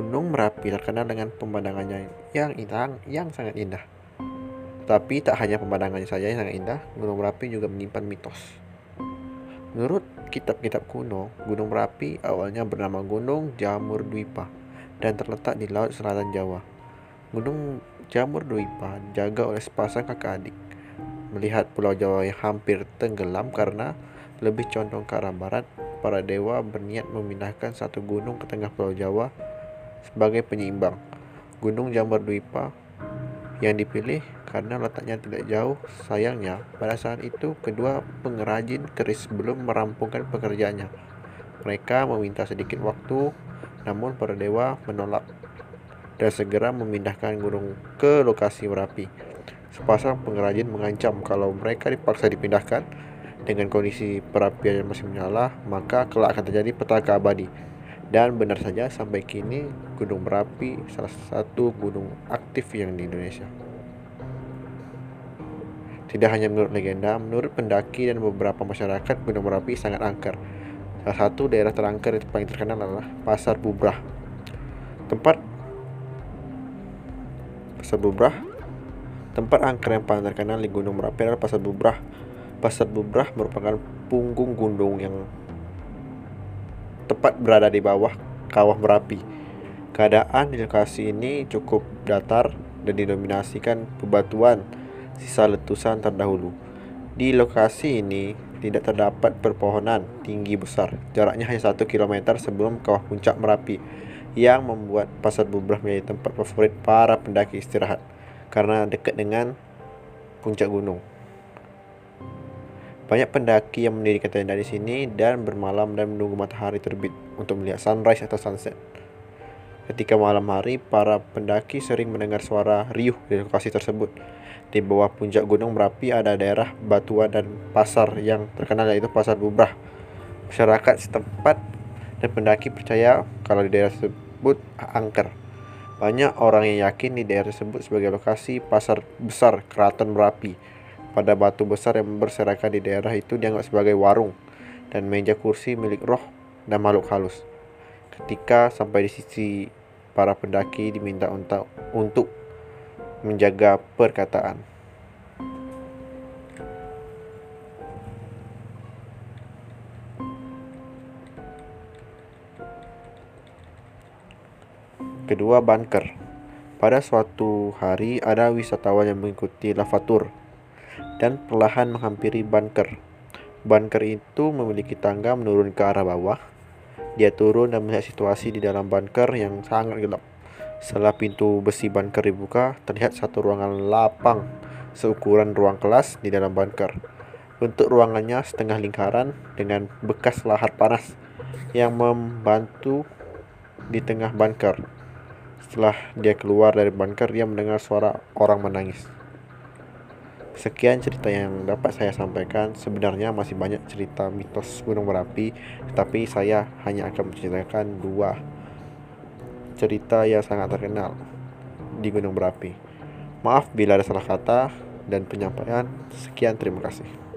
Gunung Merapi terkenal dengan pemandangannya yang indah, yang sangat indah. Tapi tak hanya pemandangannya saja yang sangat indah, Gunung Merapi juga menyimpan mitos. Menurut kitab-kitab kuno, Gunung Merapi awalnya bernama Gunung Jamur Dwipa dan terletak di Laut Selatan Jawa. Gunung Jamur Dwipa jaga oleh sepasang kakak adik. Melihat Pulau Jawa yang hampir tenggelam karena lebih condong ke arah barat, para dewa berniat memindahkan satu gunung ke tengah Pulau Jawa sebagai penyeimbang. Gunung Jamur Dwipa yang dipilih karena letaknya tidak jauh. Sayangnya, pada saat itu kedua pengrajin keris belum merampungkan pekerjaannya. Mereka meminta sedikit waktu, namun para dewa menolak dan segera memindahkan gunung ke lokasi Merapi. Sepasang pengrajin mengancam kalau mereka dipaksa dipindahkan dengan kondisi perapian yang masih menyala, maka kelak akan terjadi petaka abadi. Dan benar saja sampai kini Gunung Merapi salah satu gunung aktif yang di Indonesia. Tidak hanya menurut legenda, menurut pendaki dan beberapa masyarakat Gunung Merapi sangat angker. Salah satu daerah terangker yang paling terkenal adalah Pasar Bubrah. Tempat Pasar Bubrah Tempat angker yang paling terkenal di Gunung Merapi adalah Pasar Bubrah. Pasar Bubrah merupakan punggung gunung yang tepat berada di bawah kawah Merapi. Keadaan di lokasi ini cukup datar dan didominasikan bebatuan sisa letusan terdahulu. Di lokasi ini tidak terdapat perpohonan tinggi besar. Jaraknya hanya 1 km sebelum kawah puncak Merapi yang membuat Pasar Bubrah menjadi tempat favorit para pendaki istirahat karena dekat dengan puncak gunung. Banyak pendaki yang mendirikan tenda di sini dan bermalam dan menunggu matahari terbit untuk melihat sunrise atau sunset. Ketika malam hari, para pendaki sering mendengar suara riuh di lokasi tersebut. Di bawah puncak Gunung Merapi ada daerah batuan dan pasar yang terkenal yaitu Pasar Bubrah. Masyarakat setempat dan pendaki percaya kalau di daerah tersebut angker. Banyak orang yang yakin di daerah tersebut sebagai lokasi pasar besar Keraton Merapi pada batu besar yang berserakan di daerah itu dianggap sebagai warung dan meja kursi milik roh dan makhluk halus. Ketika sampai di sisi para pendaki diminta untuk menjaga perkataan. Kedua, bunker. Pada suatu hari ada wisatawan yang mengikuti lavatur dan perlahan menghampiri bunker. Bunker itu memiliki tangga menurun ke arah bawah. Dia turun dan melihat situasi di dalam bunker yang sangat gelap. Setelah pintu besi bunker dibuka, terlihat satu ruangan lapang seukuran ruang kelas di dalam bunker. Bentuk ruangannya setengah lingkaran dengan bekas lahar panas yang membantu di tengah bunker. Setelah dia keluar dari bunker, dia mendengar suara orang menangis. Sekian cerita yang dapat saya sampaikan. Sebenarnya masih banyak cerita mitos Gunung Merapi, tapi saya hanya akan menceritakan dua cerita yang sangat terkenal di Gunung Merapi. Maaf bila ada salah kata dan penyampaian. Sekian, terima kasih.